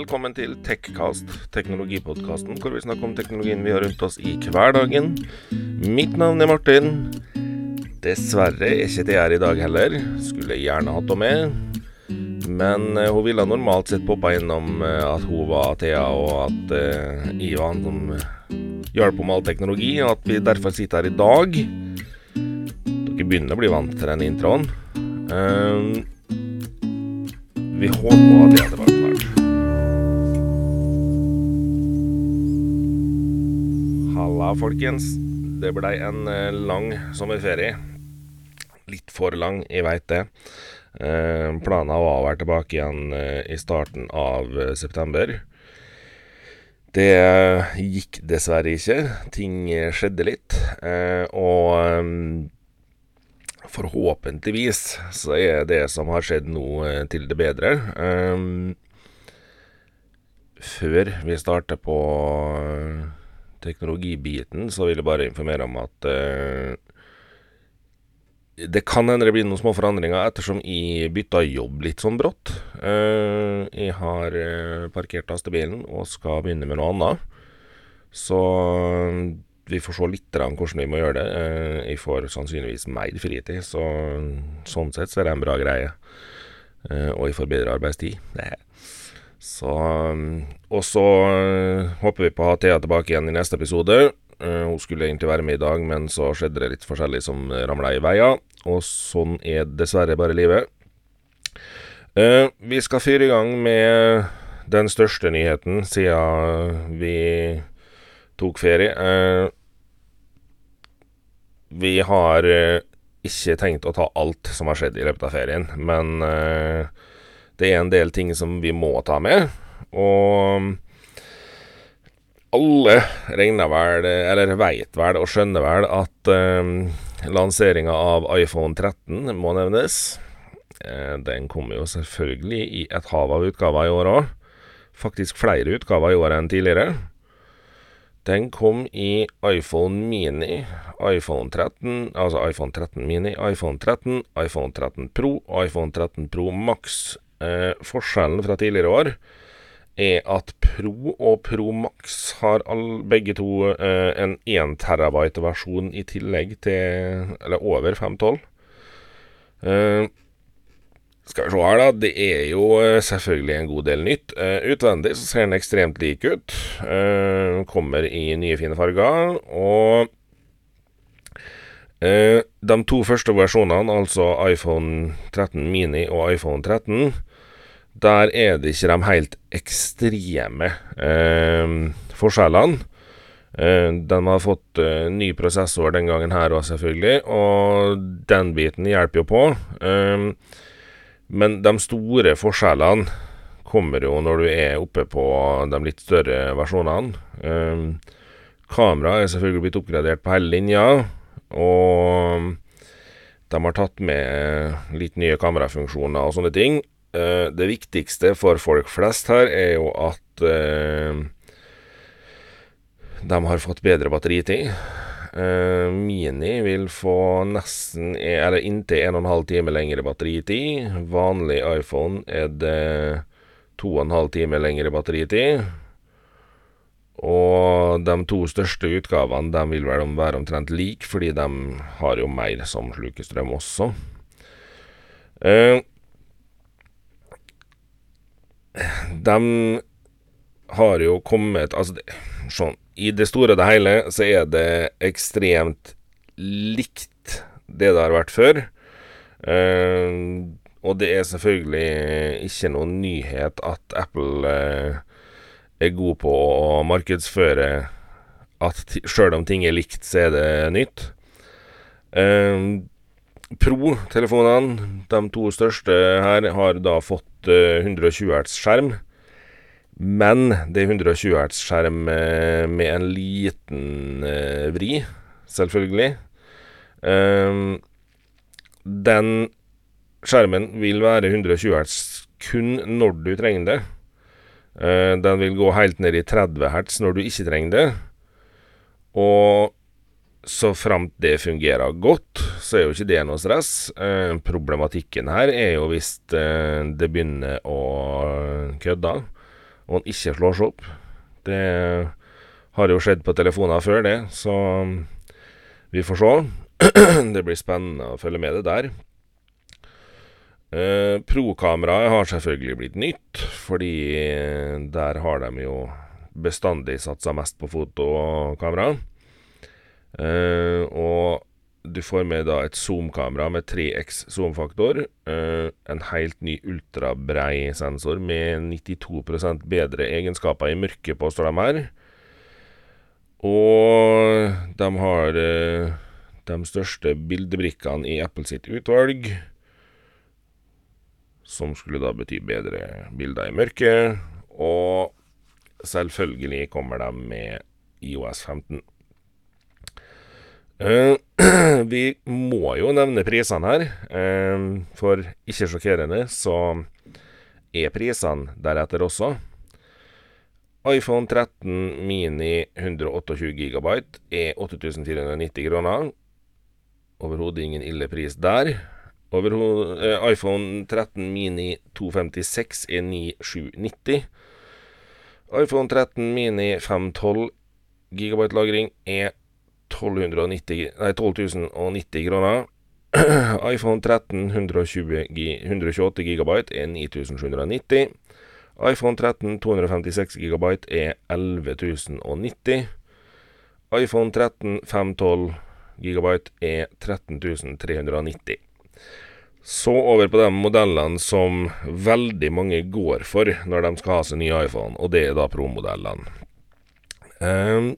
Velkommen til Techcast, teknologipodkasten hvor vi snakker om teknologien vi har rundt oss i hverdagen. Mitt navn er Martin. Dessverre er ikke det her i dag heller. Skulle gjerne hatt henne med. Men uh, hun ville normalt sett poppa innom uh, at hun var Thea, og at uh, jeg var som hjalp med all teknologi, og at vi derfor sitter her i dag. Dere begynner å bli vant til den introen. Um, vi håper at det er tilbake snart. Halla, folkens. Det blei en eh, lang sommerferie. Litt for lang, jeg veit det. Eh, planen var å være tilbake igjen eh, i starten av september. Det gikk dessverre ikke. Ting skjedde litt. og forhåpentligvis så er det som har skjedd nå, til det bedre. Før vi starter på teknologibiten, så vil jeg bare informere om at uh, det kan hende det blir noen små forandringer, ettersom jeg bytta jobb litt sånn brått. Uh, jeg har uh, parkert lastebilen og skal begynne med noe annet. Så vi får se litt hvordan vi må gjøre det. Eh, jeg får sannsynligvis mer fritid, så sånn sett så er det en bra greie. Eh, og jeg får bedre arbeidstid. Så Og så eh, håper vi på å ha Thea tilbake igjen i neste episode. Hun skulle egentlig være med i dag, men så skjedde det litt forskjellig som ramla i veia. Og sånn er dessverre bare livet. Vi skal fyre i gang med den største nyheten siden vi tok ferie. Vi har uh, ikke tenkt å ta alt som har skjedd i løpet av ferien, men uh, det er en del ting som vi må ta med. Og alle regner vel, eller veit vel og skjønner vel, at eh, lanseringa av iPhone 13 må nevnes. den kommer jo selvfølgelig i et hav av utgaver i år òg. Faktisk flere utgaver i år enn tidligere. Den kom i iPhone Mini, iPhone 13, altså iPhone 13 Mini, iPhone 13, iPhone 13 Pro iPhone 13 Pro Max. Eh, forskjellen fra tidligere år er at Pro og Pro Max har all, begge to eh, en 1 terabyte-versjon i tillegg til Eller over 512. Eh, skal vi se her, da. Det er jo eh, selvfølgelig en god del nytt. Uh, utvendig så ser den ekstremt lik ut. Uh, kommer i nye, fine farger. Og uh, de to første versjonene, altså iPhone 13 Mini og iPhone 13, der er det ikke de helt ekstreme forskjellene. De har fått ny prosessor den gangen her òg, selvfølgelig, og den biten hjelper jo på. Men de store forskjellene kommer jo når du er oppe på de litt større versjonene. Kameraet er selvfølgelig blitt oppgradert på hele linja, og de har tatt med litt nye kamerafunksjoner og sånne ting. Uh, det viktigste for folk flest her er jo at uh, de har fått bedre batteritid. Uh, Mini vil få nesten Eller inntil 1 12 time lengre batteritid. Vanlig iPhone er det 2,5 time lengre batteritid. Og de to største utgavene de vil vel være omtrent like, fordi de har jo mer som sluker strøm også. Eh, de har jo kommet Altså, det, sånn i det store og det hele så er det ekstremt likt det det har vært før. Eh, og det er selvfølgelig ikke noen nyhet at Apple uh, er god på å markedsføre at sjøl om ting er likt, så er det nytt. Uh, Pro-telefonene, de to største her, har da fått 120 Hz skjerm. Men det er 120 Hz-skjerm eh, med en liten eh, vri, selvfølgelig. Um, den skjermen vil være 120 Hz kun når du trenger det. Uh, den vil gå helt ned i 30 Hz når du ikke trenger det. Og så framt det fungerer godt, så er jo ikke det noe stress. Uh, problematikken her er jo hvis uh, det begynner å kødde og den ikke slår seg opp. Det har jo skjedd på telefoner før, det, så vi får se. det blir spennende å følge med det der. Uh, Pro-kameraet har selvfølgelig blitt nytt, fordi der har de jo bestandig satsa mest på fotokamera. Uh, og du får med da et zoom-kamera med 3x zoom-faktor. Uh, en helt ny ultrabrei sensor med 92% bedre egenskaper i mørket, påstår de her. Og de har de største bildebrikkene i Apple sitt utvalg. Som skulle da bety bedre bilder i mørket. Og selvfølgelig kommer de med IOS 15. Uh, vi må jo nevne prisene her, uh, for ikke sjokkerende så er prisene deretter også. iPhone 13 mini 128 GB er 8490 kroner. Overhodet ingen ille pris der. Uh, iPhone 13 mini 256 er 9790. iPhone 13 mini 512 GB lagring er 1290, nei, 12 kroner. iPhone 13 120 128 GB er 9790. iPhone 13 256 GB er 11090. iPhone 13 512 GB er 13390. Så over på de modellene som veldig mange går for når de skal ha seg ny iPhone, og det er da Pro-modellene. Um,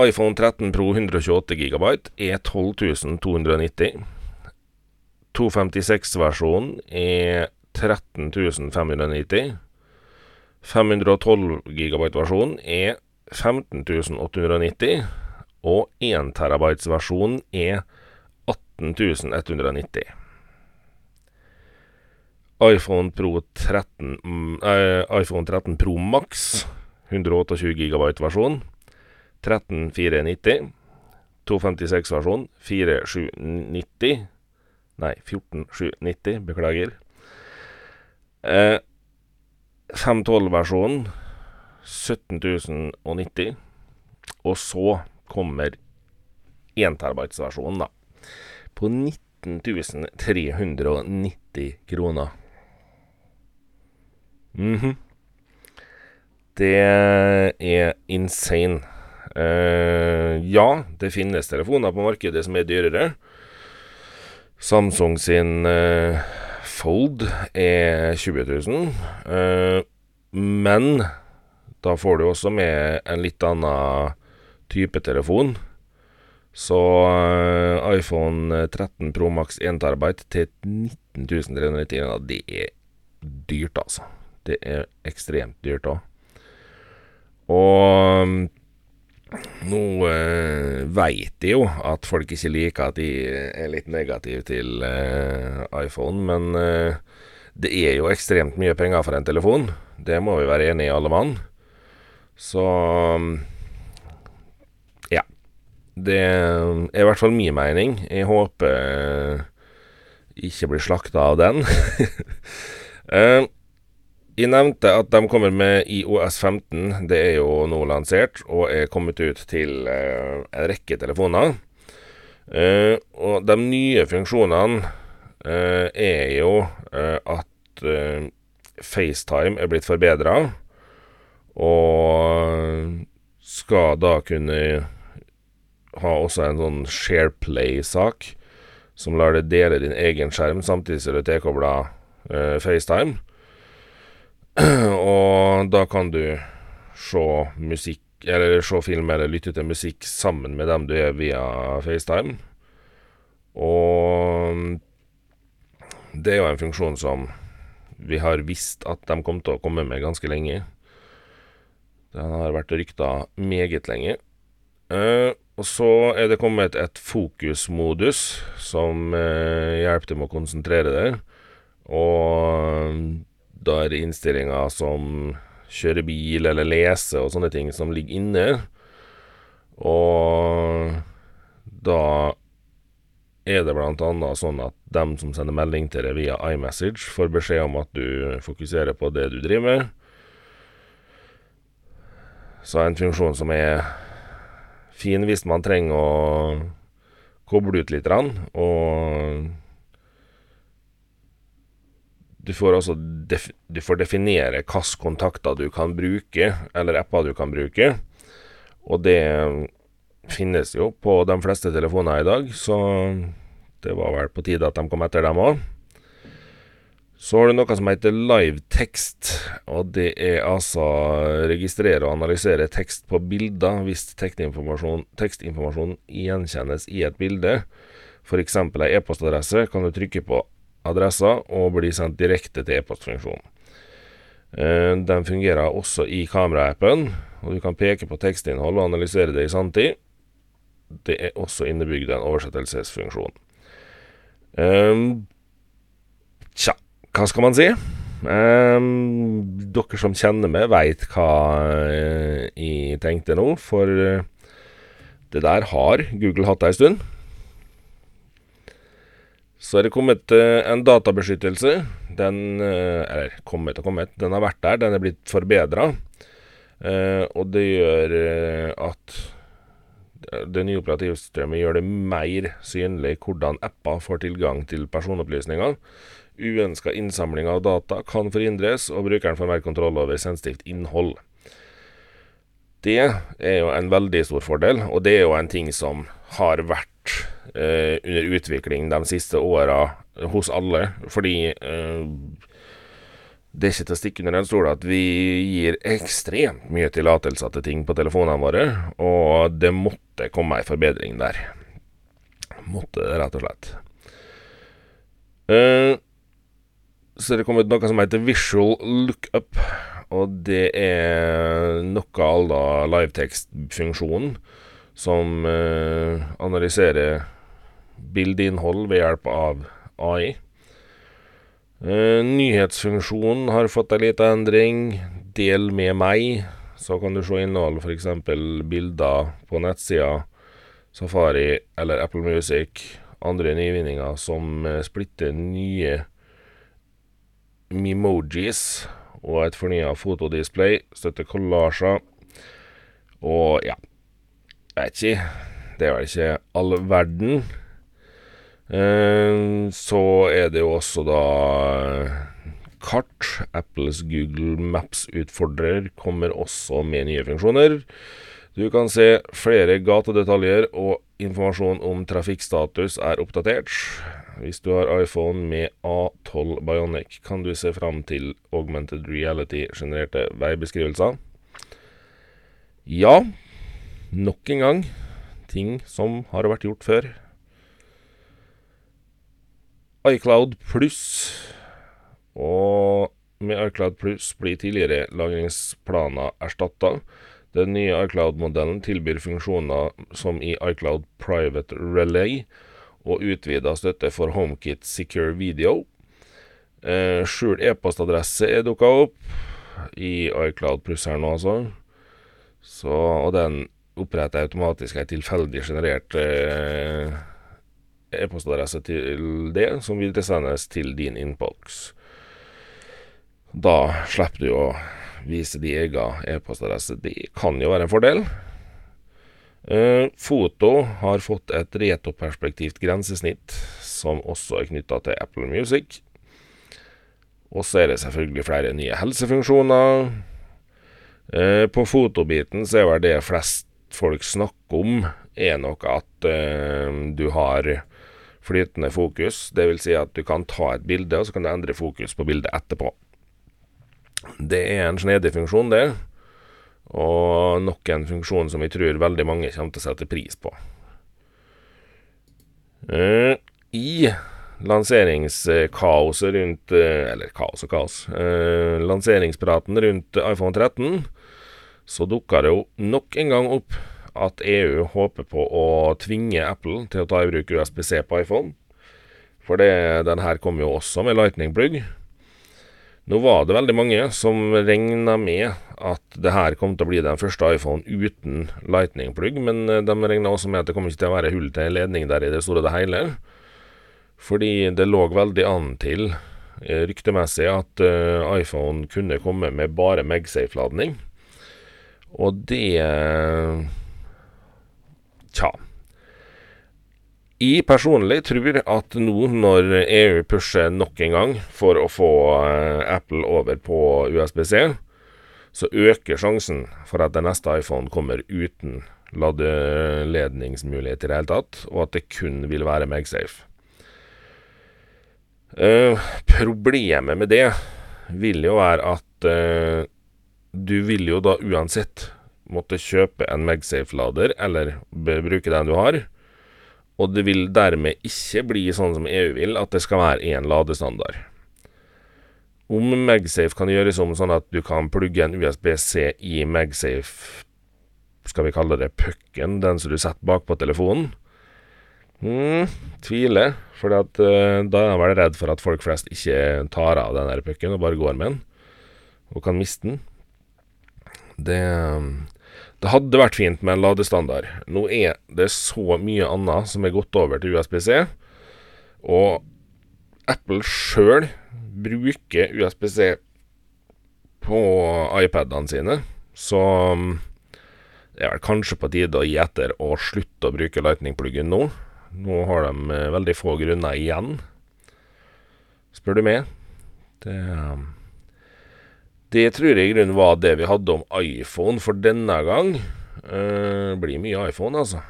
iPhone 13 Pro 128 GB er 12.290. 256-versjonen er 13.590. 512 GB-versjonen er 15.890. Og 1 TB-versjonen er 18.190. iPhone Pro 13, uh, iPhone 13 Pro Max 128 GB-versjon 13490. 256-versjon 4790. Nei, 14790. Beklager. Eh, 512-versjonen 17090. Og så kommer 1 terabytes-versjonen, da. På 19.390 kroner. Mm -hmm. Det er insane. Uh, ja, det finnes telefoner på markedet som er dyrere. Samsung sin uh, Fold er 20 000. Uh, men da får du også med en litt annen type telefon. Så iPhone 13 Pro Max 1 TB til 19.390, det er dyrt, altså. Det er ekstremt dyrt òg. Og nå eh, veit jeg jo at folk ikke liker at de er litt negative til eh, iPhone, men eh, det er jo ekstremt mye penger for en telefon. Det må vi være enige i, alle mann. Så ja. Det er i hvert fall min mening. Jeg håper eh, ikke blir slakta av den. eh, jeg nevnte at de kommer med IOS 15. Det er jo nå lansert og er kommet ut til uh, en rekke telefoner. Og de nye funksjonene er jo at FaceTime er blitt forbedra, og skal da kunne ha også en sånn SharePlay-sak, som lar deg dele din egen skjerm samtidig som du tilkobler FaceTime. og da kan du se musikk, eller se film eller lytte til musikk sammen med dem du er via FaceTime. Og det er jo en funksjon som vi har visst at de kom til å komme med ganske lenge. Den har vært rykta meget lenge. Uh, og så er det kommet et fokusmodus som eh, hjelper til med å konsentrere deg. Og da er det innstillinger som kjøre bil eller lese og sånne ting som ligger inne. Og da er det annet sånn at dem som sender melding til deg via iMessage, får beskjed om at du fokuserer på det du driver med. Så en funksjon som er fin hvis man trenger å koble ut litt, og du får altså du får definere hvilke kontakter du kan bruke, eller apper du kan bruke. Og det finnes jo på de fleste telefoner i dag, så det var vel på tide at de kom etter dem òg. Så har du noe som heter livetekst, og det er altså registrere og analysere tekst på bilder hvis tekstinformasjon, tekstinformasjon gjenkjennes i et bilde. F.eks. ei e-postadresse kan du trykke på adressa og bli sendt direkte til e-postfunksjonen. Eh, den fungerer også i kameraappen, og du kan peke på tekstinnhold og analysere det i sanntid. Det er også innebygd en oversettelsesfunksjon. Um, tja, hva skal man si? Um, dere som kjenner meg, veit hva uh, jeg tenkte nå, for uh, det der har Google hatt ei stund. Så er det kommet uh, en databeskyttelse. Den Eller kommet og kommet. Den har vært der. Den er blitt forbedra. og det gjør at det nye operativsystemet gjør det mer synlig hvordan apper får tilgang til personopplysninger. Uønska innsamling av data kan forhindres, og brukeren får mer kontroll over sensitivt innhold. Det er jo en veldig stor fordel, og det er jo en ting som har vært eh, under utvikling de siste åra hos alle, fordi eh, det er ikke til å stikke under en stol at vi gir ekstremt mye tillatelser til ting på telefonene våre, og det måtte komme ei forbedring der. Måtte rett og slett. Uh, så det kommet noe som heter visual lookup, og det er noe à la livetekstfunksjonen som eh, analyserer bildeinnhold ved hjelp av AI. Eh, nyhetsfunksjonen har fått ei lita endring. Del med meg, så kan du se innhold, f.eks. bilder på nettsida, Safari eller Apple Music. Andre nyvinninger som uh, splitter nye memojis og et fornya fotodisplay. Støtter kollasjer. Og ja, jeg vet ikke. Det er vel ikke all verden. Eh, så er det jo også da eh, kart. Apples Google Maps-utfordrer kommer også med nye funksjoner. Du kan se flere gatedetaljer, og informasjon om trafikkstatus er oppdatert. Hvis du har iPhone med A12 Bionic, kan du se fram til augmented reality-genererte veibeskrivelser. Ja, nok en gang ting som har vært gjort før iCloud pluss. Og med iCloud pluss blir tidligere lagringsplaner erstatta. Den nye iCloud-modellen tilbyr funksjoner som i iCloud Private Relay og utvida støtte for HomeKit Secure Video. Eh, skjult e-postadresse er dukka opp i iCloud pluss her nå, altså. Så, og den oppretter automatisk ei tilfeldig generert eh, e-postadresse til det, som videresendes til din innboks. Da slipper du å vise din egen e-postadresse. Det kan jo være en fordel. Eh, foto har fått et retoperspektivt grensesnitt, som også er knytta til Apple Music. Og så er det selvfølgelig flere nye helsefunksjoner. Eh, på fotobiten så er vel det flest folk snakker om, er nok at eh, du har flytende fokus. Det vil si at du kan ta et bilde, og så kan du endre fokus på bildet etterpå. Det er en snedig funksjon, det. Og nok en funksjon som jeg tror veldig mange kommer til å sette pris på. Uh, I lanseringskaoset rundt uh, Eller kaos og kaos. Uh, lanseringspraten rundt iPhone 13 så dukka det jo nok en gang opp at EU håper på å tvinge Apple til å ta i bruk USBC på iPhone. For det, den kom jo også med lightning-plugg. Nå var det veldig mange som regna med at det her kom til å bli den første iPhone uten lightning-plugg, men eh, de regna også med at det kom ikke til å være hull til en ledning der i det store og det hele. Fordi det lå veldig an til, eh, ryktemessig, at uh, iPhone kunne komme med bare MagSafe-ladning. Og det Tja. Jeg personlig tror at nå når EU pusher nok en gang for å få Apple over på USBC, så øker sjansen for at den neste iPhone kommer uten ladeledningsmulighet i det hele tatt, og at det kun vil være MagSafe. Uh, problemet med det vil jo være at uh, du vil jo da uansett måtte kjøpe en MagSafe-lader, eller bruke den du har. Og det vil dermed ikke bli sånn som EU vil, at det skal være én ladestandard. Om MagSafe kan gjøres om sånn at du kan plugge en USB-C i MagSafe, skal vi kalle det pucken, den som du setter bakpå telefonen, mm, tviler. For uh, da er jeg vel redd for at folk flest ikke tar av den pucken og bare går med den, og kan miste den. Det det hadde vært fint med en ladestandard. Nå er det så mye annet som er gått over til USB-C, og Apple sjøl bruker USB-C på iPadene sine, så um, det er vel kanskje på tide å gi etter og slutte å bruke Lightning-pluggen nå. Nå har de eh, veldig få grunner igjen, spør du meg. Det um, det tror jeg i grunnen var det vi hadde om iPhone for denne gang. Uh, blir mye iPhone, altså.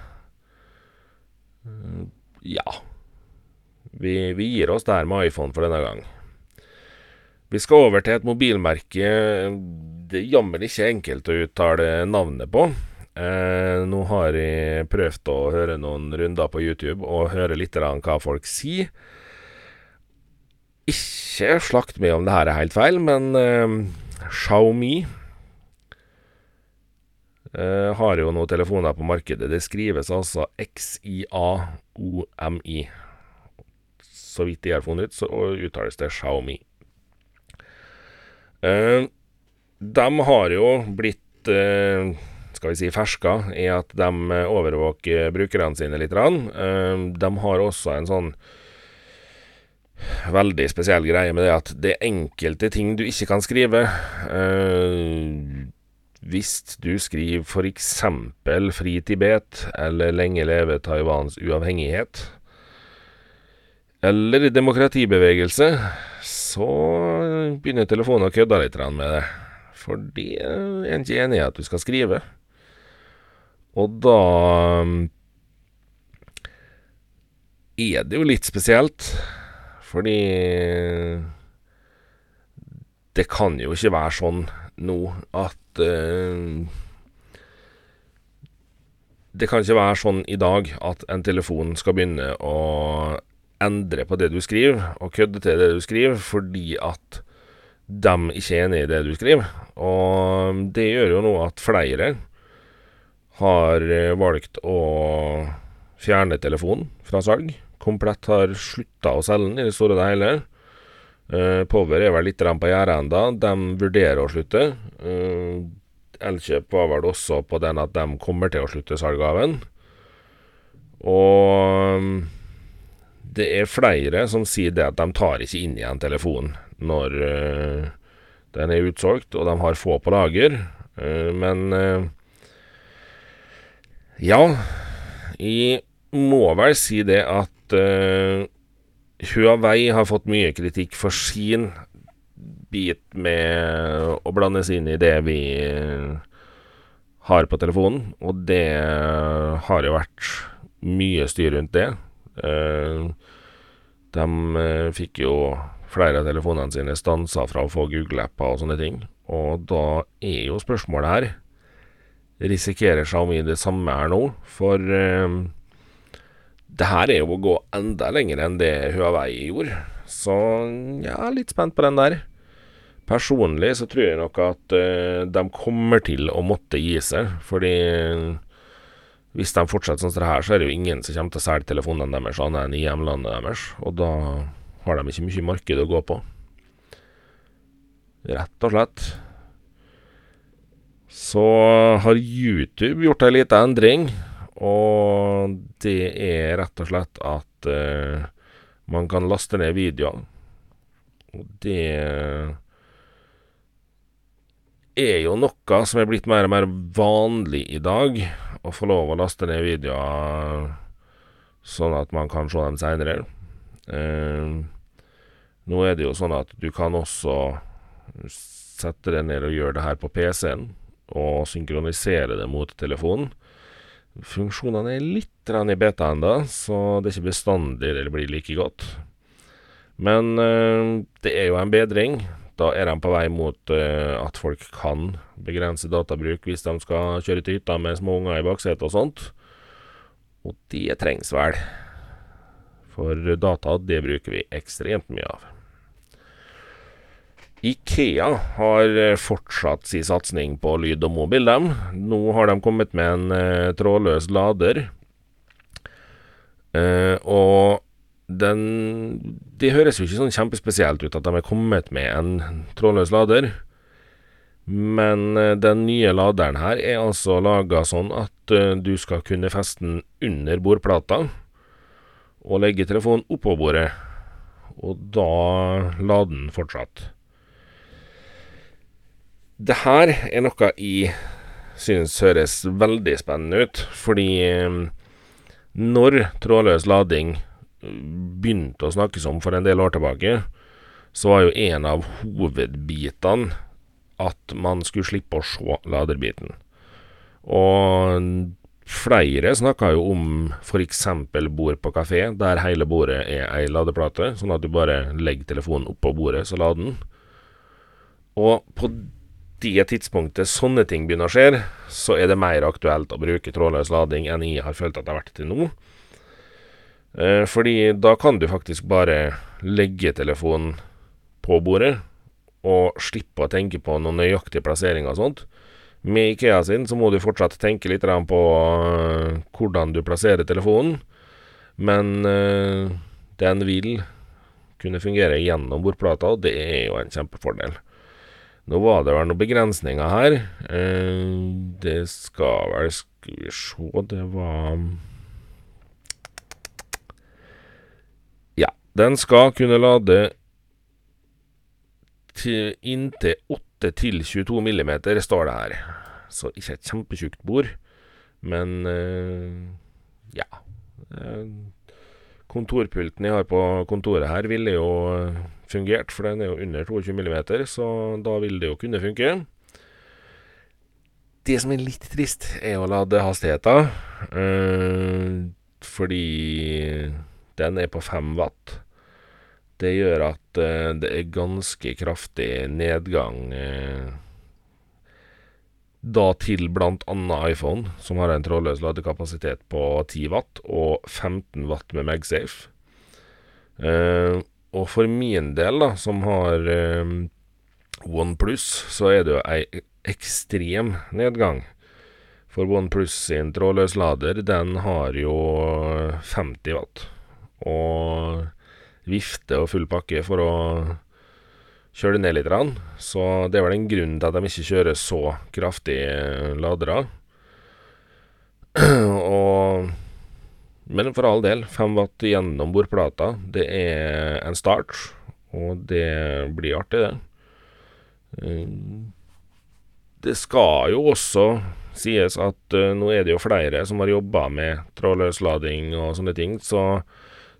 Uh, ja. Vi, vi, gir oss der med iPhone for denne gang. Vi skal over til et mobilmerke det jammen ikke enkelt å uttale navnet på. Uh, nå har jeg prøvd å høre noen runder på YouTube og høre litt av hva folk sier. Ikke slakt meg om det her er helt feil, men Xiaomi eh, har jo noen telefoner på markedet. Det skrives altså X-I-A-O-M-I. Så vidt jeg har funnet ut, så uttales det Xiaomi. Eh, de har jo blitt eh, skal vi si ferska i at de overvåker brukerne sine litt. De har også en sånn veldig spesiell greie med det at det er enkelte ting du ikke kan skrive. Eh, hvis du skriver f.eks. 'Fri Tibet' eller 'Lenge leve Taiwans uavhengighet' eller 'demokratibevegelse', så begynner telefonen å kødde litt med det. For det er en ikke enig i at du skal skrive. Og da er det jo litt spesielt fordi det kan jo ikke være sånn nå at uh, Det kan ikke være sånn i dag at en telefon skal begynne å endre på det du skriver, og kødde til det du skriver, fordi at de ikke er enig i det du skriver. Og det gjør jo nå at flere har eh, valgt å fjerne telefonen fra salg komplett har slutta å selge den i det store og det hele. Uh, Power er vel litt på gjerdet ennå. De vurderer å slutte. Uh, Elkjøp var vel også på den at de kommer til å slutte salget av den. Og um, det er flere som sier det at de tar ikke inn igjen telefonen når uh, den er utsolgt, og de har få på lager. Uh, men uh, ja, jeg må vel si det at uh, Huawei har fått mye kritikk for sin bit med å blande seg inn i det vi har på telefonen, og det har jo vært mye styr rundt det. Uh, de fikk jo flere av telefonene sine stansa fra å få Google-apper og sånne ting. Og da er jo spørsmålet her Risikerer Xiaomi det samme her nå? For det her er jo å gå enda lenger enn det Huawei gjorde. Så jeg er litt spent på den der. Personlig så tror jeg nok at uh, de kommer til å måtte gi seg, fordi hvis de fortsetter sånn som det her, så er det jo ingen som kommer til å selge telefonene deres annet enn i hjemlandet deres, og da har de ikke mye marked å gå på. Rett og slett. Så har YouTube gjort ei lita endring. Og det er rett og slett at eh, man kan laste ned videoer. Og det er jo noe som er blitt mer og mer vanlig i dag, å få lov å laste ned videoer sånn at man kan se dem seinere. Eh, nå er det jo sånn at du kan også sette deg ned og gjøre det her på PC-en, og synkronisere det mot telefonen. Funksjonene er litt i beta ennå, så det er ikke bestandig det blir like godt. Men eh, det er jo en bedring. Da er de på vei mot eh, at folk kan begrense databruk hvis de skal kjøre til hytta med små unger i baksetet og sånt. Og det trengs vel. For data, det bruker vi ekstremt mye av. Ikea har eh, fortsatt sin satsing på lyd og mobil, dem. Nå har de kommet med en eh, trådløs lader. Eh, og den Det høres jo ikke sånn kjempespesielt ut at de har kommet med en trådløs lader. Men eh, den nye laderen her er altså laga sånn at eh, du skal kunne feste den under bordplata og legge telefonen oppå bordet. Og da lader den fortsatt. Det her er noe jeg synes høres veldig spennende ut, fordi eh, når trådløs lading begynte å snakkes om for en del år tilbake, så var jo en av hovedbitene at man skulle slippe å se laderbiten. Og flere snakka jo om f.eks. bord på kafé, der hele bordet er ei ladeplate, sånn at du bare legger telefonen oppå bordet, så lader den. Og på det tidspunktet sånne ting begynner å skje, så er det mer aktuelt å bruke trådløs lading enn jeg har følt at det har vært til nå. Eh, fordi da kan du faktisk bare legge telefonen på bordet, og slippe å tenke på noen nøyaktig plassering og sånt. Med Ikea sin så må du fortsatt tenke litt på uh, hvordan du plasserer telefonen, men uh, den vil kunne fungere gjennom bordplata, og det er jo en kjempefordel. Nå var det vel noen begrensninger her. Uh, det skal vel Skal vi se, det var Den skal kunne lade til inntil 8 til 22 millimeter, står det her. Så ikke et kjempetjukt bord, men uh, ja. Kontorpulten jeg har på kontoret her, ville jo uh, fungert, for den er jo under 22 mm, så da vil det jo kunne funke. Det som er litt trist, er å lade hastigheten, fordi den er på 5 watt. Det gjør at uh, det er ganske kraftig nedgang da til annet iPhone, som har en trådløs ladekapasitet på 10 watt og 15 watt med MagSafe. Uh, og for min del, da, som har OnePlus, så er det jo ei ekstrem nedgang. For OnePlus sin trådløslader, den har jo 50 watt. Og vifte og full pakke for å kjøre det ned litt. Så det er vel en grunn til at de ikke kjører så kraftig ladere. og Men for all del, 5 watt gjennom bordplata, det er en start. Og det blir artig, det. Eh, det skal jo også sies at uh, nå er det jo flere som har jobba med trådløslading og sånne ting, så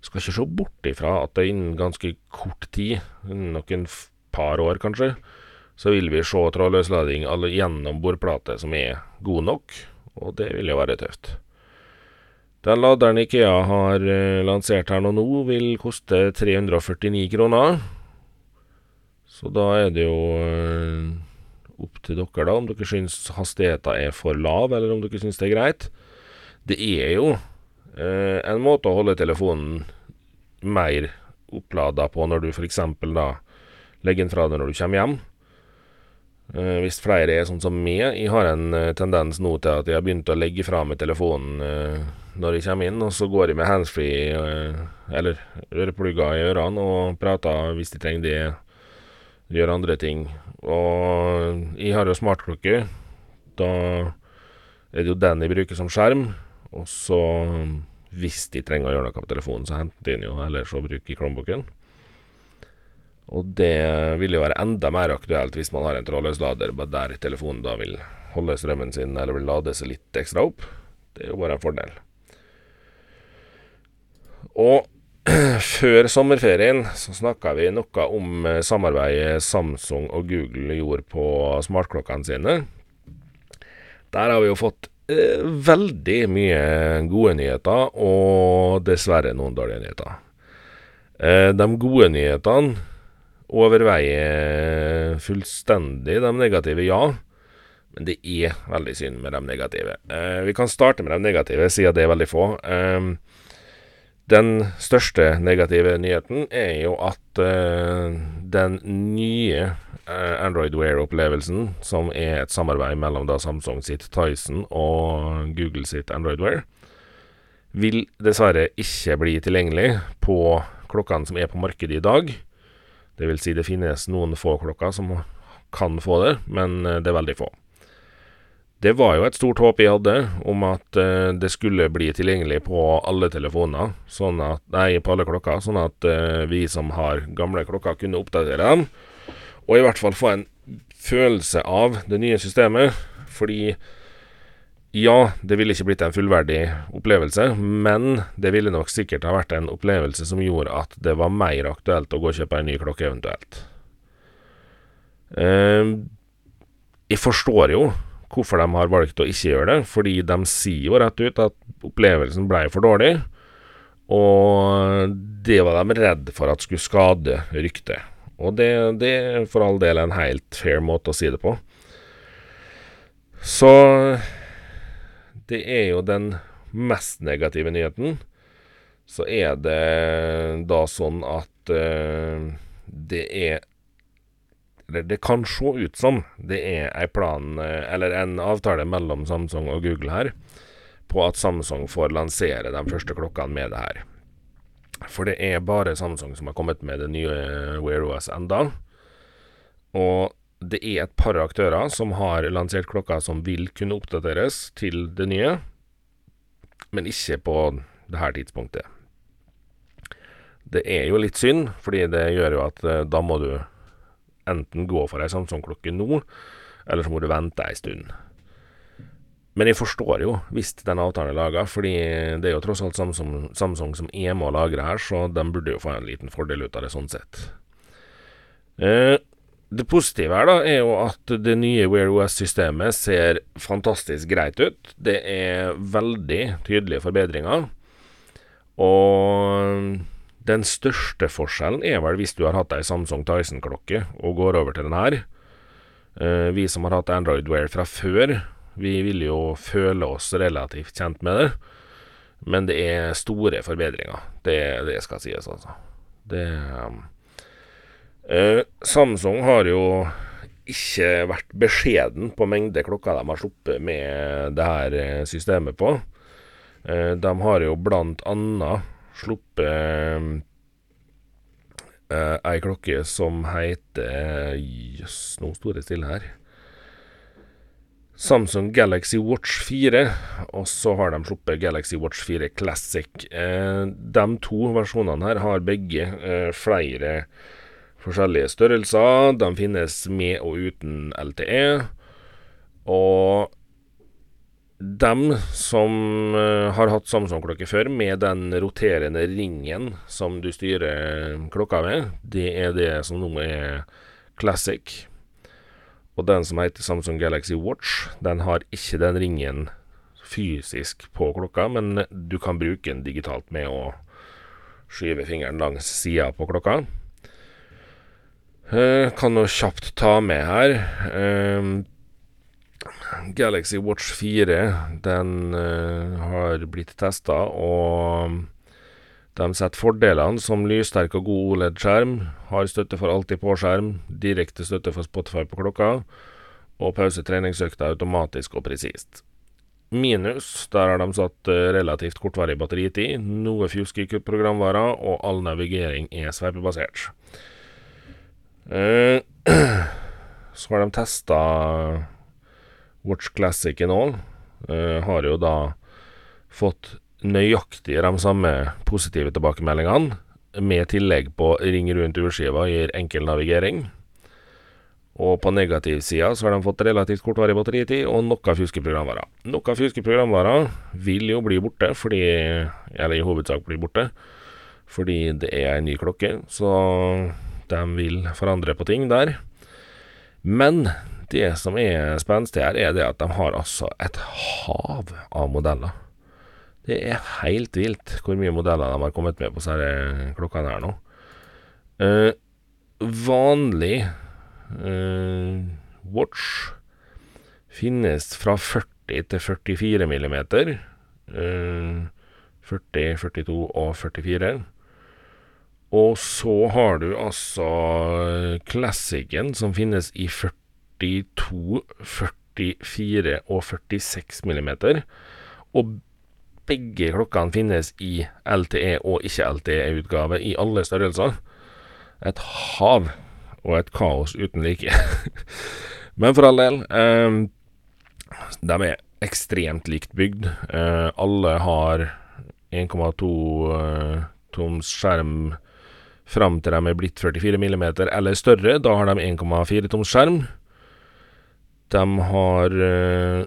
skal ikke se bort ifra at det innen ganske kort tid, noen par år kanskje, så vil vi se trådløs lading gjennom bordplate som er god nok, og det vil jo være tøft. Den laderen Ikea har eh, lansert her nå, nå vil koste 349 kroner. Så da er det jo eh, opp til dere, da, om dere syns hastigheten er for lav, eller om dere syns det er greit. Det er jo Eh, en måte å holde telefonen mer opplada på når du f.eks. da legger den fra deg når du kommer hjem. Eh, hvis flere er sånn som meg, jeg har en eh, tendens nå til at jeg har begynt å legge fra meg telefonen eh, når jeg kommer inn, og så går jeg med handsfree eller øreplugger i ørene og prater hvis de trenger det, gjør andre ting. Og jeg har jo smartklokke. Da er det jo den jeg bruker som skjerm. Og så, hvis de trenger å gjøre noe på telefonen, så henter de den jo, eller så bruker jeg Chromebooken. Og det vil jo være enda mer aktuelt hvis man har en trådløs lader der telefonen da vil holde strømmen sin eller vil lade seg litt ekstra opp. Det er jo bare en fordel. Og før sommerferien så snakka vi noe om eh, samarbeidet Samsung og Google gjorde på smartklokkene sine. Der har vi jo fått eh, veldig mye gode nyheter, og dessverre noen dårlige nyheter. Eh, de gode nyhetene overveier fullstendig de negative, ja. Men det er veldig synd med de negative. Eh, vi kan starte med de negative, siden det er veldig få. Eh, den største negative nyheten er jo at eh, den nye uh, Android Wear-opplevelsen, som er et samarbeid mellom da Samsung sitt Tyson og Google sitt Android Wear, vil dessverre ikke bli tilgjengelig på klokkene som er på markedet i dag. Det vil si det finnes noen få klokker som kan få det, men uh, det er veldig få. Det var jo et stort håp jeg hadde om at uh, det skulle bli tilgjengelig på alle telefoner, sånn at, nei, på alle klokker, sånn at uh, vi som har gamle klokker, kunne oppdatere dem. Og i hvert fall få en følelse av det nye systemet. Fordi ja, det ville ikke blitt en fullverdig opplevelse, men det ville nok sikkert ha vært en opplevelse som gjorde at det var mer aktuelt å gå og kjøpe en ny klokke, eventuelt. Uh, jeg forstår jo hvorfor de har valgt å ikke gjøre det. Fordi de sier jo rett ut at opplevelsen ble for dårlig. Og det var de redd for at skulle skade ryktet. Og det, det er for all del en helt fair måte å si det på. Så det er jo den mest negative nyheten. Så er det da sånn at uh, det er eller det kan se ut som det er en plan, eh, eller en avtale mellom Samsung og Google her, på at Samsung får lansere de første klokkene med det her. For det er bare Samsung som har kommet med det nye Wear OS enda. Og det er et par aktører som har lansert klokker som vil kunne oppdateres til det nye, men ikke på det her tidspunktet. Det er jo litt synd, fordi det gjør jo at eh, da må du enten gå for ei Samsung-klokke nå, eller så må du vente ei stund. Men jeg forstår jo hvis den avtalen er laga, fordi det er jo tross alt Samsung, Samsung som er med å lagre her, så de burde jo få en liten fordel ut av det sånn sett. Eh, det positive her da, er jo at det nye Wear OS-systemet ser fantastisk greit ut. Det er veldig tydelige forbedringer. Og den største forskjellen er vel hvis du har hatt ei Samsung Tyson-klokke og går over til den her. Uh, vi som har hatt Android Wear fra før, vi vil jo føle oss relativt kjent med det. Men det er store forbedringer. Det, det skal sies, altså. Det uh, Samsung har jo ikke vært beskjeden på mengde klokker de har sluppet med det her eh, systemet på. Uh, de har jo blant annet sluppet ei klokke som heter Jøss, nå står det stille her. Samsung Galaxy Watch 4, og så har de sluppet Galaxy Watch 4 Classic. Eh, de to versjonene her har begge flere flere forskjellige størrelser. De finnes med og uten LTE. Og dem som uh, har hatt Samsung-klokke før, med den roterende ringen som du styrer klokka med, det er det som nå er classic. Og den som heter Samsung Galaxy Watch, den har ikke den ringen fysisk på klokka, men du kan bruke den digitalt med å skyve fingeren langs sida på klokka. Uh, kan jo kjapt ta med her. Uh, Galaxy Watch 4 den uh, har blitt testa, og de setter fordelene som lyssterk og god OLED-skjerm, har støtte for alltid på-skjerm, direkte støtte for Spotify på klokka, og pause treningsøkta automatisk og presist. Minus, der har de satt uh, relativt kortvarig batteritid, noe fjusk i programvarer, og all navigering er sveipebasert. Uh, så har de testa Watch Classic òg uh, har jo da fått nøyaktig de samme positive tilbakemeldingene. med tillegg på ring rundt urskiva gir enkel navigering. Og på negativsida så har de fått relativt kortvarig batteritid og noe fjuske programvarer. Noe fjuske programvarer vil jo bli borte, fordi Eller i hovedsak bli borte, fordi det er ei ny klokke, så de vil forandre på ting der. Men det som er spenstig her, er det at de har altså et hav av modeller. Det er helt vilt hvor mye modeller de har kommet med på disse klokkene her nå. Eh, vanlig eh, watch finnes fra 40 til 44 millimeter. Eh, 40, 42 og 44. Og så har du altså Classicen, som finnes i 42, 44 og 46 millimeter. Og begge klokkene finnes i LTE og ikke-LTE-utgave i alle størrelser. Et hav og et kaos uten like. Men for all del, eh, de er ekstremt likt bygd. Eh, alle har 1,2 eh, toms skjerm fram til de er blitt 44 mm eller større. Da har de 1,4 toms skjerm. De har eh,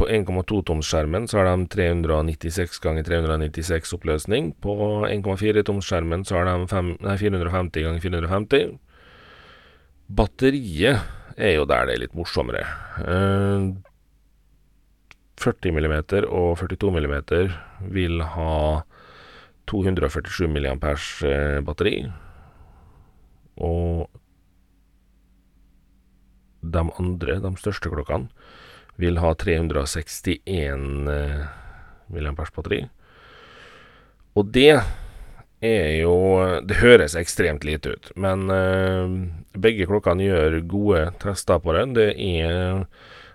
på 1,2 toms skjermen så har de 396 ganger 396 oppløsning. På 1,4 toms skjermen så har de 5, nei, 450 ganger 450. Batteriet er jo der det er litt morsommere. Eh, 40 mm og 42 mm vil ha 247 mAh batteri. Og de andre, de største klokkene, vil ha 361 mAh batteri. Og det er jo Det høres ekstremt lite ut, men uh, begge klokkene gjør gode tester på det. Det er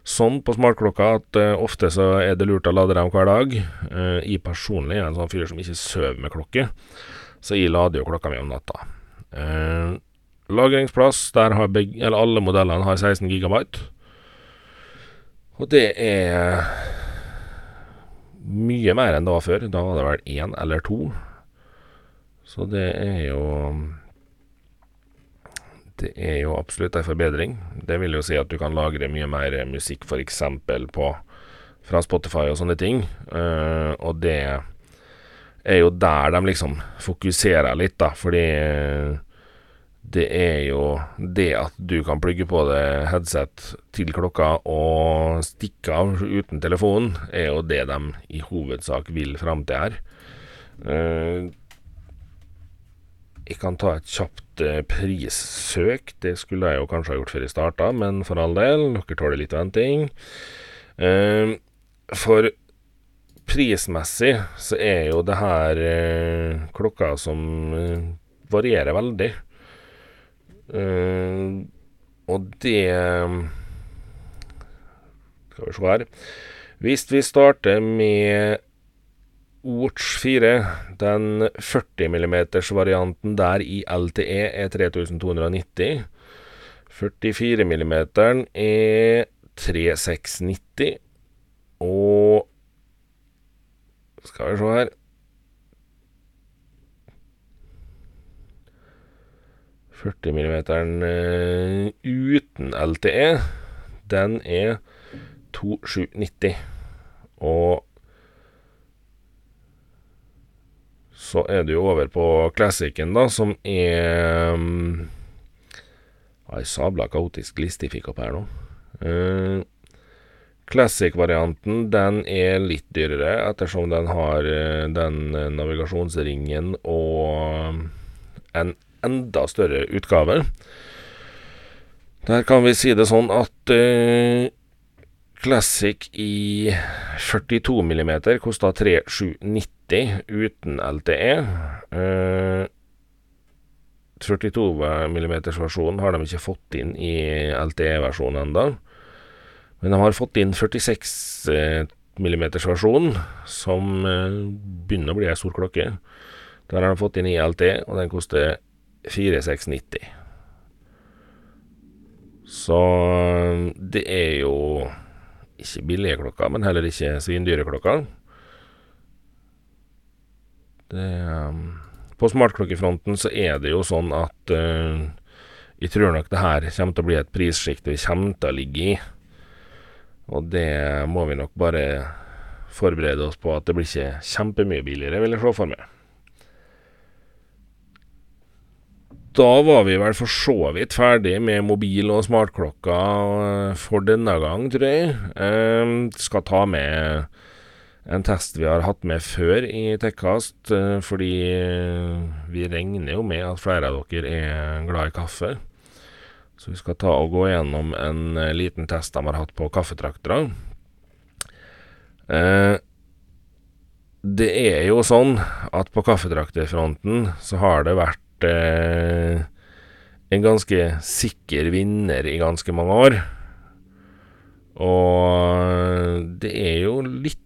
sånn på smartklokka at uh, ofte så er det lurt å lade dem hver dag. Uh, jeg personlig er en sånn fyr som ikke sover med klokke, så jeg lader jo klokka mi om natta. Uh, lagringsplass, der har begge, eller alle modellene har 16 gigabyte. Og det er mye mer enn det var før. Da var det vel én eller to. Så det er jo det er jo absolutt en forbedring. Det vil jo si at du kan lagre mye mer musikk f.eks. på fra Spotify og sånne ting. Uh, og det er jo der de liksom fokuserer litt, da, fordi det er jo det at du kan plugge på deg headset til klokka og stikke av uten telefonen, er jo det de i hovedsak vil fram til her. Uh, jeg kan ta et kjapt eh, prissøk. Det skulle jeg jo kanskje ha gjort før jeg starta, men for all del, dere tåler litt venting. Eh, for prismessig så er jo det her eh, klokka som eh, varierer veldig. Eh, og det Skal vi se her. Hvis vi starter med Watch 4, den 40 mm-varianten der i LTE er 3290. 44 mm er 3690. Og Skal vi se her 40 mm uh, uten LTE, den er 2790. Og Så er det jo over på Classicen, da, som er um, Ei sabla kaotisk liste jeg fikk opp her nå. Uh, Classic-varianten den er litt dyrere, ettersom den har uh, den uh, navigasjonsringen og en enda større utgave. Der kan vi si det sånn at uh, Classic i 42 mm kosta 3790 uten LTE. Uh, 42 mm-versjonen har de ikke fått inn i LTE-versjonen enda Men de har fått inn 46 mm-versjonen, som uh, begynner å bli ei stor klokke. Der har de fått inn i LTE, og den koster 4690. Så det er jo ikke billige klokker, men heller ikke svindyre klokker. Det um, på smartklokkefronten så er det jo sånn at uh, jeg tror nok det her kommer til å bli et prissjikt vi kommer til å ligge i. Og det må vi nok bare forberede oss på at det blir ikke kjempemye billigere, vil jeg se for meg. Da var vi vel for så vidt ferdig med mobil og smartklokka eh, for denne gang, tror jeg. Eh, skal ta med en test vi har hatt med før i Tekkast, eh, fordi eh, vi regner jo med at flere av dere er glad i kaffe. Så vi skal ta og gå gjennom en eh, liten test de har hatt på kaffetraktere. Det er jo sånn at på kaffetrakterfronten så har det vært en ganske sikker vinner i ganske mange år. Og det er jo litt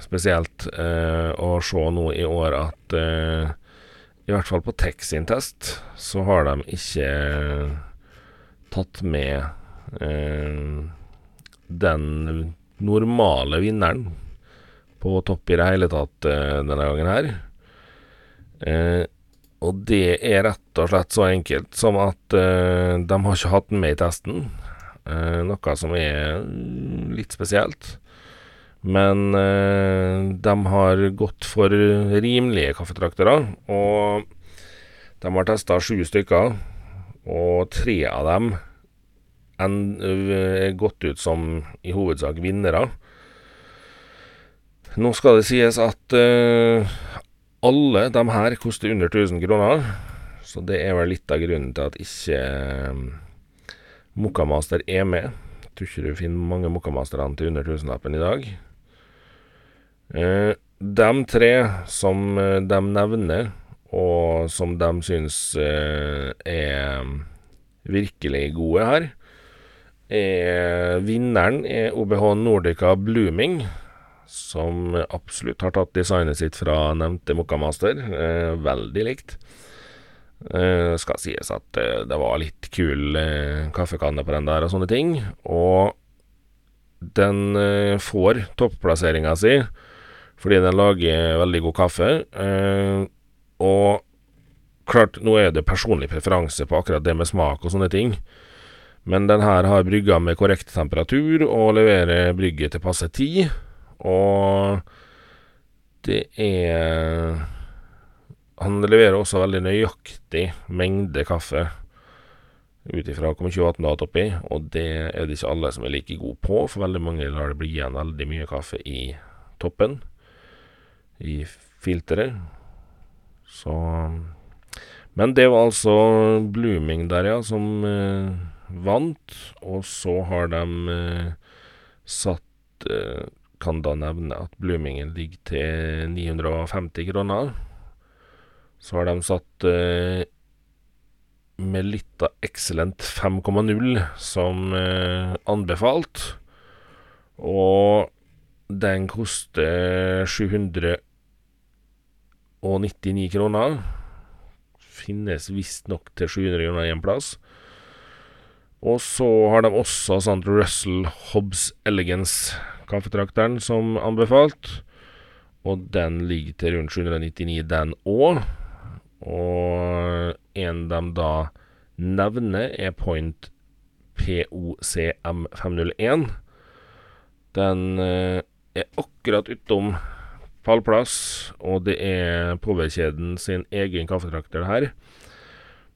spesielt eh, å se nå i år at eh, i hvert fall på Tech sin test så har de ikke tatt med eh, den normale vinneren på topp i det hele tatt eh, denne gangen her. Eh, og det er rett og slett så enkelt som at eh, de har ikke hatt den med i testen. Eh, noe som er litt spesielt. Men eh, de har gått for rimelige kaffetraktere, og de har testa sju stykker, og tre av dem er gått ut som i hovedsak vinnere. Nå skal det sies at eh, alle de her koster under 1000 kroner, så det er vel litt av grunnen til at ikke Mokamaster Mokkamaster er med. Jeg tror ikke du finner mange Mokkamasterne til under tusenlappen i dag. Uh, de tre som uh, de nevner, og som de syns uh, er virkelig gode her, er Vinneren er OBH Nordica Blooming, som absolutt har tatt designet sitt fra nevnte Mokkamaster. Eh, veldig likt. Eh, skal sies at eh, det var litt kul kaffekanne på den der og sånne ting. Og den får topplasseringa si fordi den lager veldig god kaffe. Eh, og klart, nå er det personlig preferanse på akkurat det med smak og sånne ting. Men den her har brygga med korrekt temperatur og leverer brygget til passe tid. Og det er Han leverer også veldig nøyaktig mengde kaffe ut ifra hvor mye vann du har oppi, og det er det ikke alle som er like gode på, for veldig mange lar det bli igjen veldig mye kaffe i toppen i filteret. Så Men det var altså Blooming der, ja, som eh, vant. Og så har de eh, satt eh, Kan da nevne at Bloomingen ligger til 950 kroner. Så har de satt eh, Melitta Excellent 5,0 som eh, anbefalt. Og den koster 700 og 99 kroner. Finnes visstnok til 700 kroner en plass. Og så har de også sånn Russell Hobbs Elegance kaffetrakteren som anbefalt. Og den ligger til rundt 799, den òg. Og en de da nevner, er Point POCM501. Den eh, er akkurat utom pallplass, og det er Powerkjeden sin egen kaffetrakter her.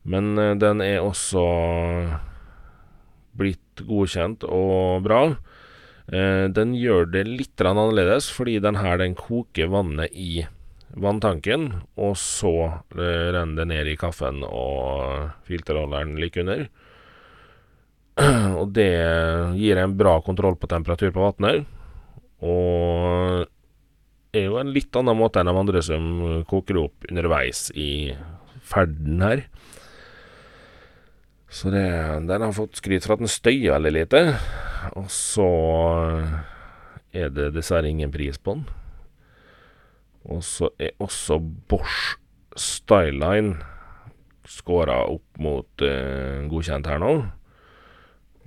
Men uh, den er også blitt godkjent og bra. Uh, den gjør det litt annerledes, fordi den her den koker vannet i vanntanken, og så uh, renner det ned i kaffen og filterholderen like under. Og det gir en bra kontroll på temperatur på vannet. Og er jo en litt annen måte enn de andre som koker opp underveis i ferden her. Så det, den har fått skryt for at den støyer veldig lite. Og så er det dessverre ingen pris på den. Og så er også Bosch Styline skåra opp mot uh, godkjent her nå.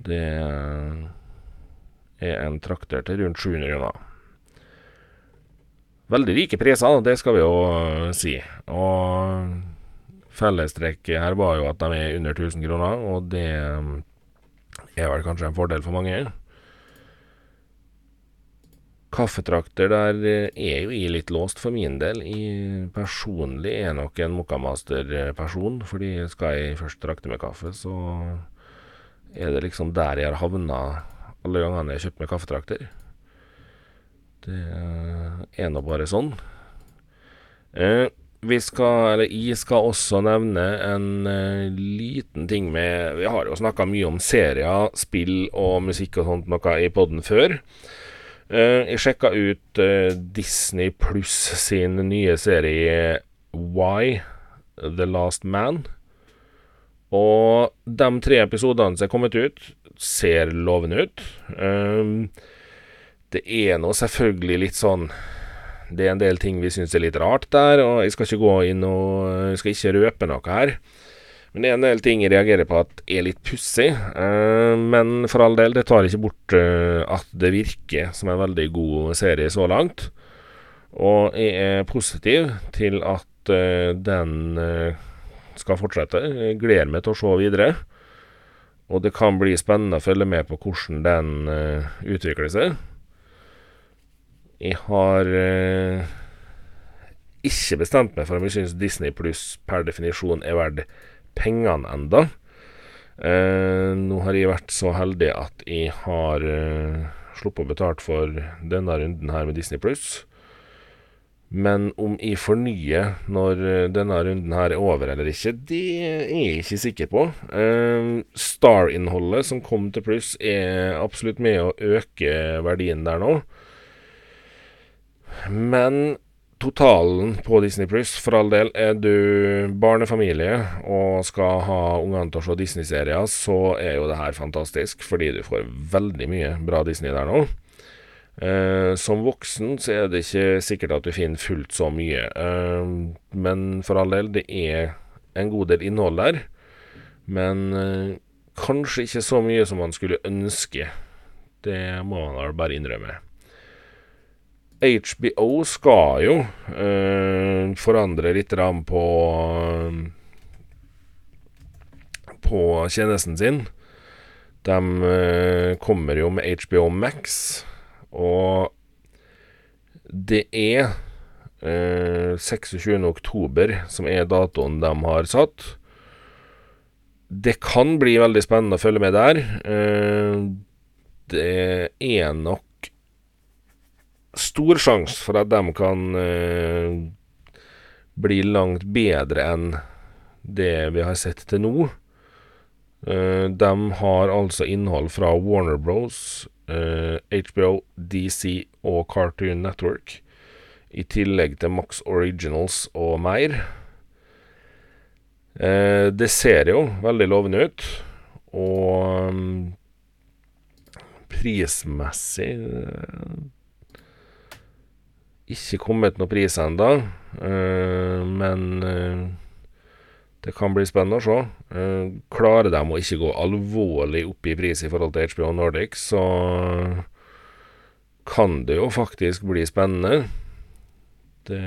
Det er en trakter til rundt 700 kroner. Veldig rike priser, det skal vi jo uh, si. Og fellestrekket her var jo at de er under 1000 kroner, og det um, er vel kanskje en fordel for mange. Kaffetrakter der eh, er jo i litt låst for min del. I personlig er nok en Mokkamaster-person, fordi skal jeg først trakte med kaffe, så er det liksom der jeg har havna alle gangene jeg har kjøpt meg kaffetrakter. Det er nå bare sånn. Eh, vi skal, eller jeg skal også nevne en uh, liten ting med Vi har jo snakka mye om serier, spill og musikk og sånt noe i poden før. Uh, jeg sjekka ut uh, Disney pluss sin nye serie Why The Last Man. Og de tre episodene som er kommet ut, ser lovende ut. Um, det er nå selvfølgelig litt sånn Det er en del ting vi syns er litt rart der, og jeg skal ikke gå inn og Jeg skal ikke røpe noe her. Men det er en del ting jeg reagerer på at er litt pussig. Uh, men for all del, det tar ikke bort uh, at det virker som en veldig god serie så langt. Og jeg er positiv til at uh, den skal fortsette. Jeg gleder meg til å se videre. Og det kan bli spennende å følge med på hvordan den utvikler seg. Jeg har ikke bestemt meg for om jeg syns Disney pluss per definisjon er verdt pengene enda. Eh, nå har jeg vært så heldig at jeg har eh, sluppet å betalt for denne runden her med Disney pluss. Men om jeg fornyer når eh, denne runden her er over eller ikke, det er jeg ikke sikker på. Eh, Star-innholdet som kom til pluss, er absolutt med å øke verdien der nå. Men totalen på Disney Pluss, for all del, er du barnefamilie og skal ha ungene til å se Disney-serier, så er jo det her fantastisk, fordi du får veldig mye bra Disney der nå. Eh, som voksen så er det ikke sikkert at du finner fullt så mye, eh, men for all del, det er en god del innhold der. Men eh, kanskje ikke så mye som man skulle ønske. Det må man bare innrømme. HBO skal jo uh, forandre litt på På tjenesten sin. De uh, kommer jo med HBO Max, og det er uh, 26.10 som er datoen de har satt. Det kan bli veldig spennende å følge med der. Det er nok stor sjanse for at de kan uh, bli langt bedre enn det vi har sett til nå. Uh, de har altså innhold fra Warner Bros, uh, HBO, DC og Cartoon Network, i tillegg til Max Originals og mer. Uh, det ser jo veldig lovende ut, og um, prismessig eh, ikke kommet noen pris ennå, uh, men uh, det kan bli spennende å se. Uh, klarer de å ikke gå alvorlig opp i pris i forhold til HBO Nordic, så kan det jo faktisk bli spennende. Det,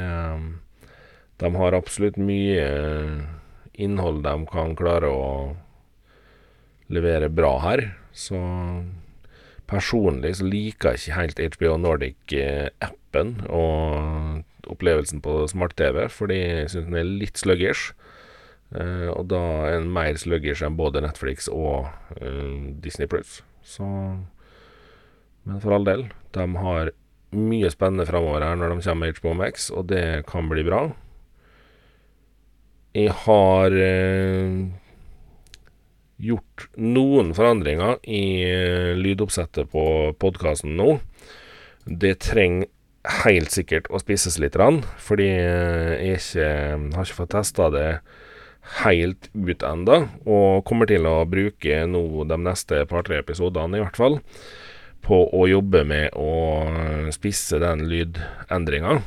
de har absolutt mye innhold de kan klare å levere bra her, så Personlig så liker jeg ikke helt HBO Nordic-appen og opplevelsen på smart-TV, fordi jeg syns den er litt sluggish. Uh, og da er den mer sluggish enn både Netflix og uh, Disney Plus. Så Men for all del, de har mye spennende framover her når de kommer med HBO Max, og det kan bli bra. Jeg har uh, gjort noen forandringer i uh, lydoppsettet på podkasten nå. Det trenger helt sikkert å spisses litt, fordi jeg ikke, har ikke fått testa det helt ut enda, og kommer til å bruke nå de neste par-tre episodene, i hvert fall, på å jobbe med å spisse den lydendringa.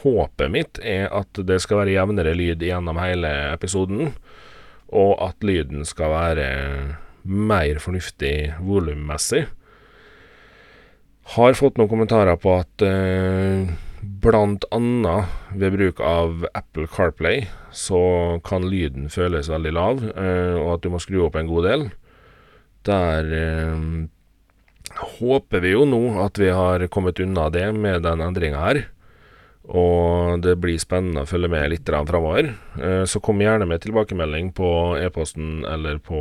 Håpet mitt er at det skal være jevnere lyd gjennom hele episoden og at lyden skal være mer fornuftig volummessig. Har fått noen kommentarer på at eh, annet ved bruk av Apple CarPlay så kan lyden føles veldig lav, eh, og at du må skru opp en god del. Der eh, håper vi jo nå at vi har kommet unna det med den endringa her. Og det blir spennende å følge med litt framover. Eh, så kom gjerne med tilbakemelding på e-posten eller på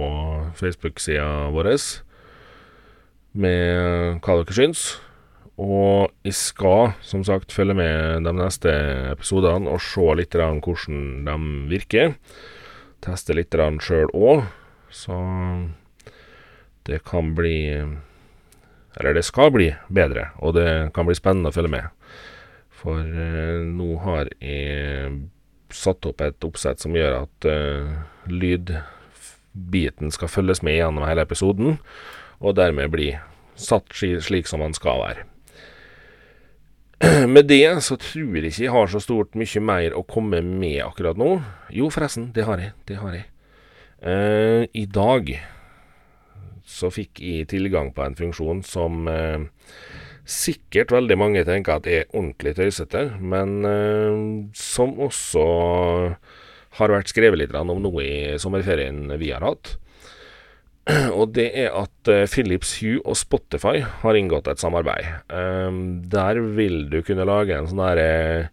Facebook-sida vår med hva dere syns. Og jeg skal som sagt følge med de neste episodene og se litt hvordan de virker. Teste litt sjøl òg, så det kan bli Eller det skal bli bedre, og det kan bli spennende å følge med. For eh, nå har jeg satt opp et oppsett som gjør at eh, lydbiten skal følges med gjennom hele episoden, og dermed bli satt slik som den skal være. Med det så tror jeg ikke jeg har så stort mye mer å komme med akkurat nå. Jo, forresten, det har jeg. Det har jeg. Uh, I dag så fikk jeg tilgang på en funksjon som uh, sikkert veldig mange tenker at er ordentlig tøysete, men eh, som også har vært skrevet litt om nå i sommerferien vi har hatt. Og det er at uh, Philips Hue og Spotify har inngått et samarbeid. Um, der vil du kunne lage en sånn derre uh,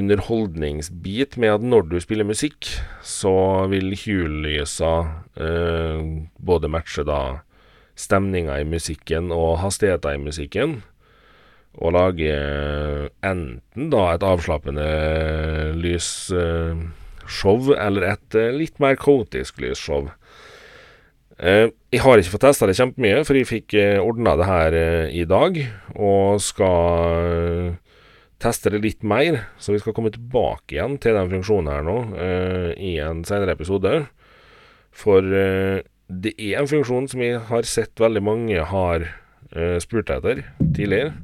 underholdningsbit med at når du spiller musikk, så vil Hue-lysa både matche da stemninga i musikken og hastigheta i musikken. Og lage enten da et avslappende lysshow eller et litt mer kaotisk lysshow. Uh, jeg har ikke fått testa det kjempemye, for jeg fikk eh, ordna det her i dag. Og skal teste det litt mer, så vi skal komme tilbake igjen til den funksjonen her nå i en senere episode. For det er en funksjon som jeg har sett veldig mange har spurt etter tidligere.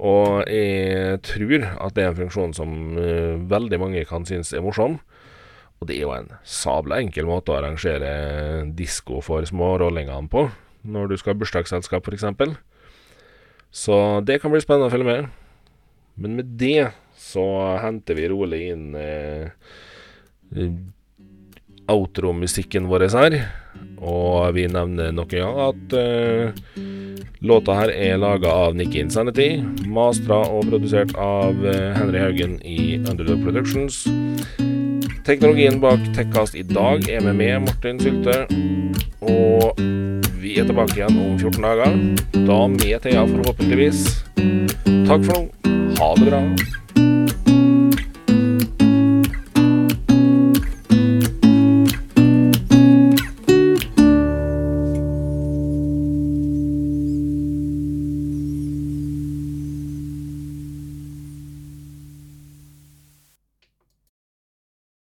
Og jeg tror at det er en funksjon som veldig mange kan synes er morsom. Og det er jo en sabla enkel måte å arrangere disko for smårollingene på, når du skal ha bursdagsselskap f.eks. Så det kan bli spennende å følge med. Men med det så henter vi rolig inn eh, outro-musikken vår her. Og vi nevner nok en gang at uh, låta her er laga av Nikki Insanity. Mastra og produsert av uh, Henry Haugen i Underdog Productions. Teknologien bak Tekkast i dag er med meg, Martin Sylte. Og vi er tilbake igjen om 14 dager. Da med Thea, forhåpentligvis. Takk for nå. Ha det bra.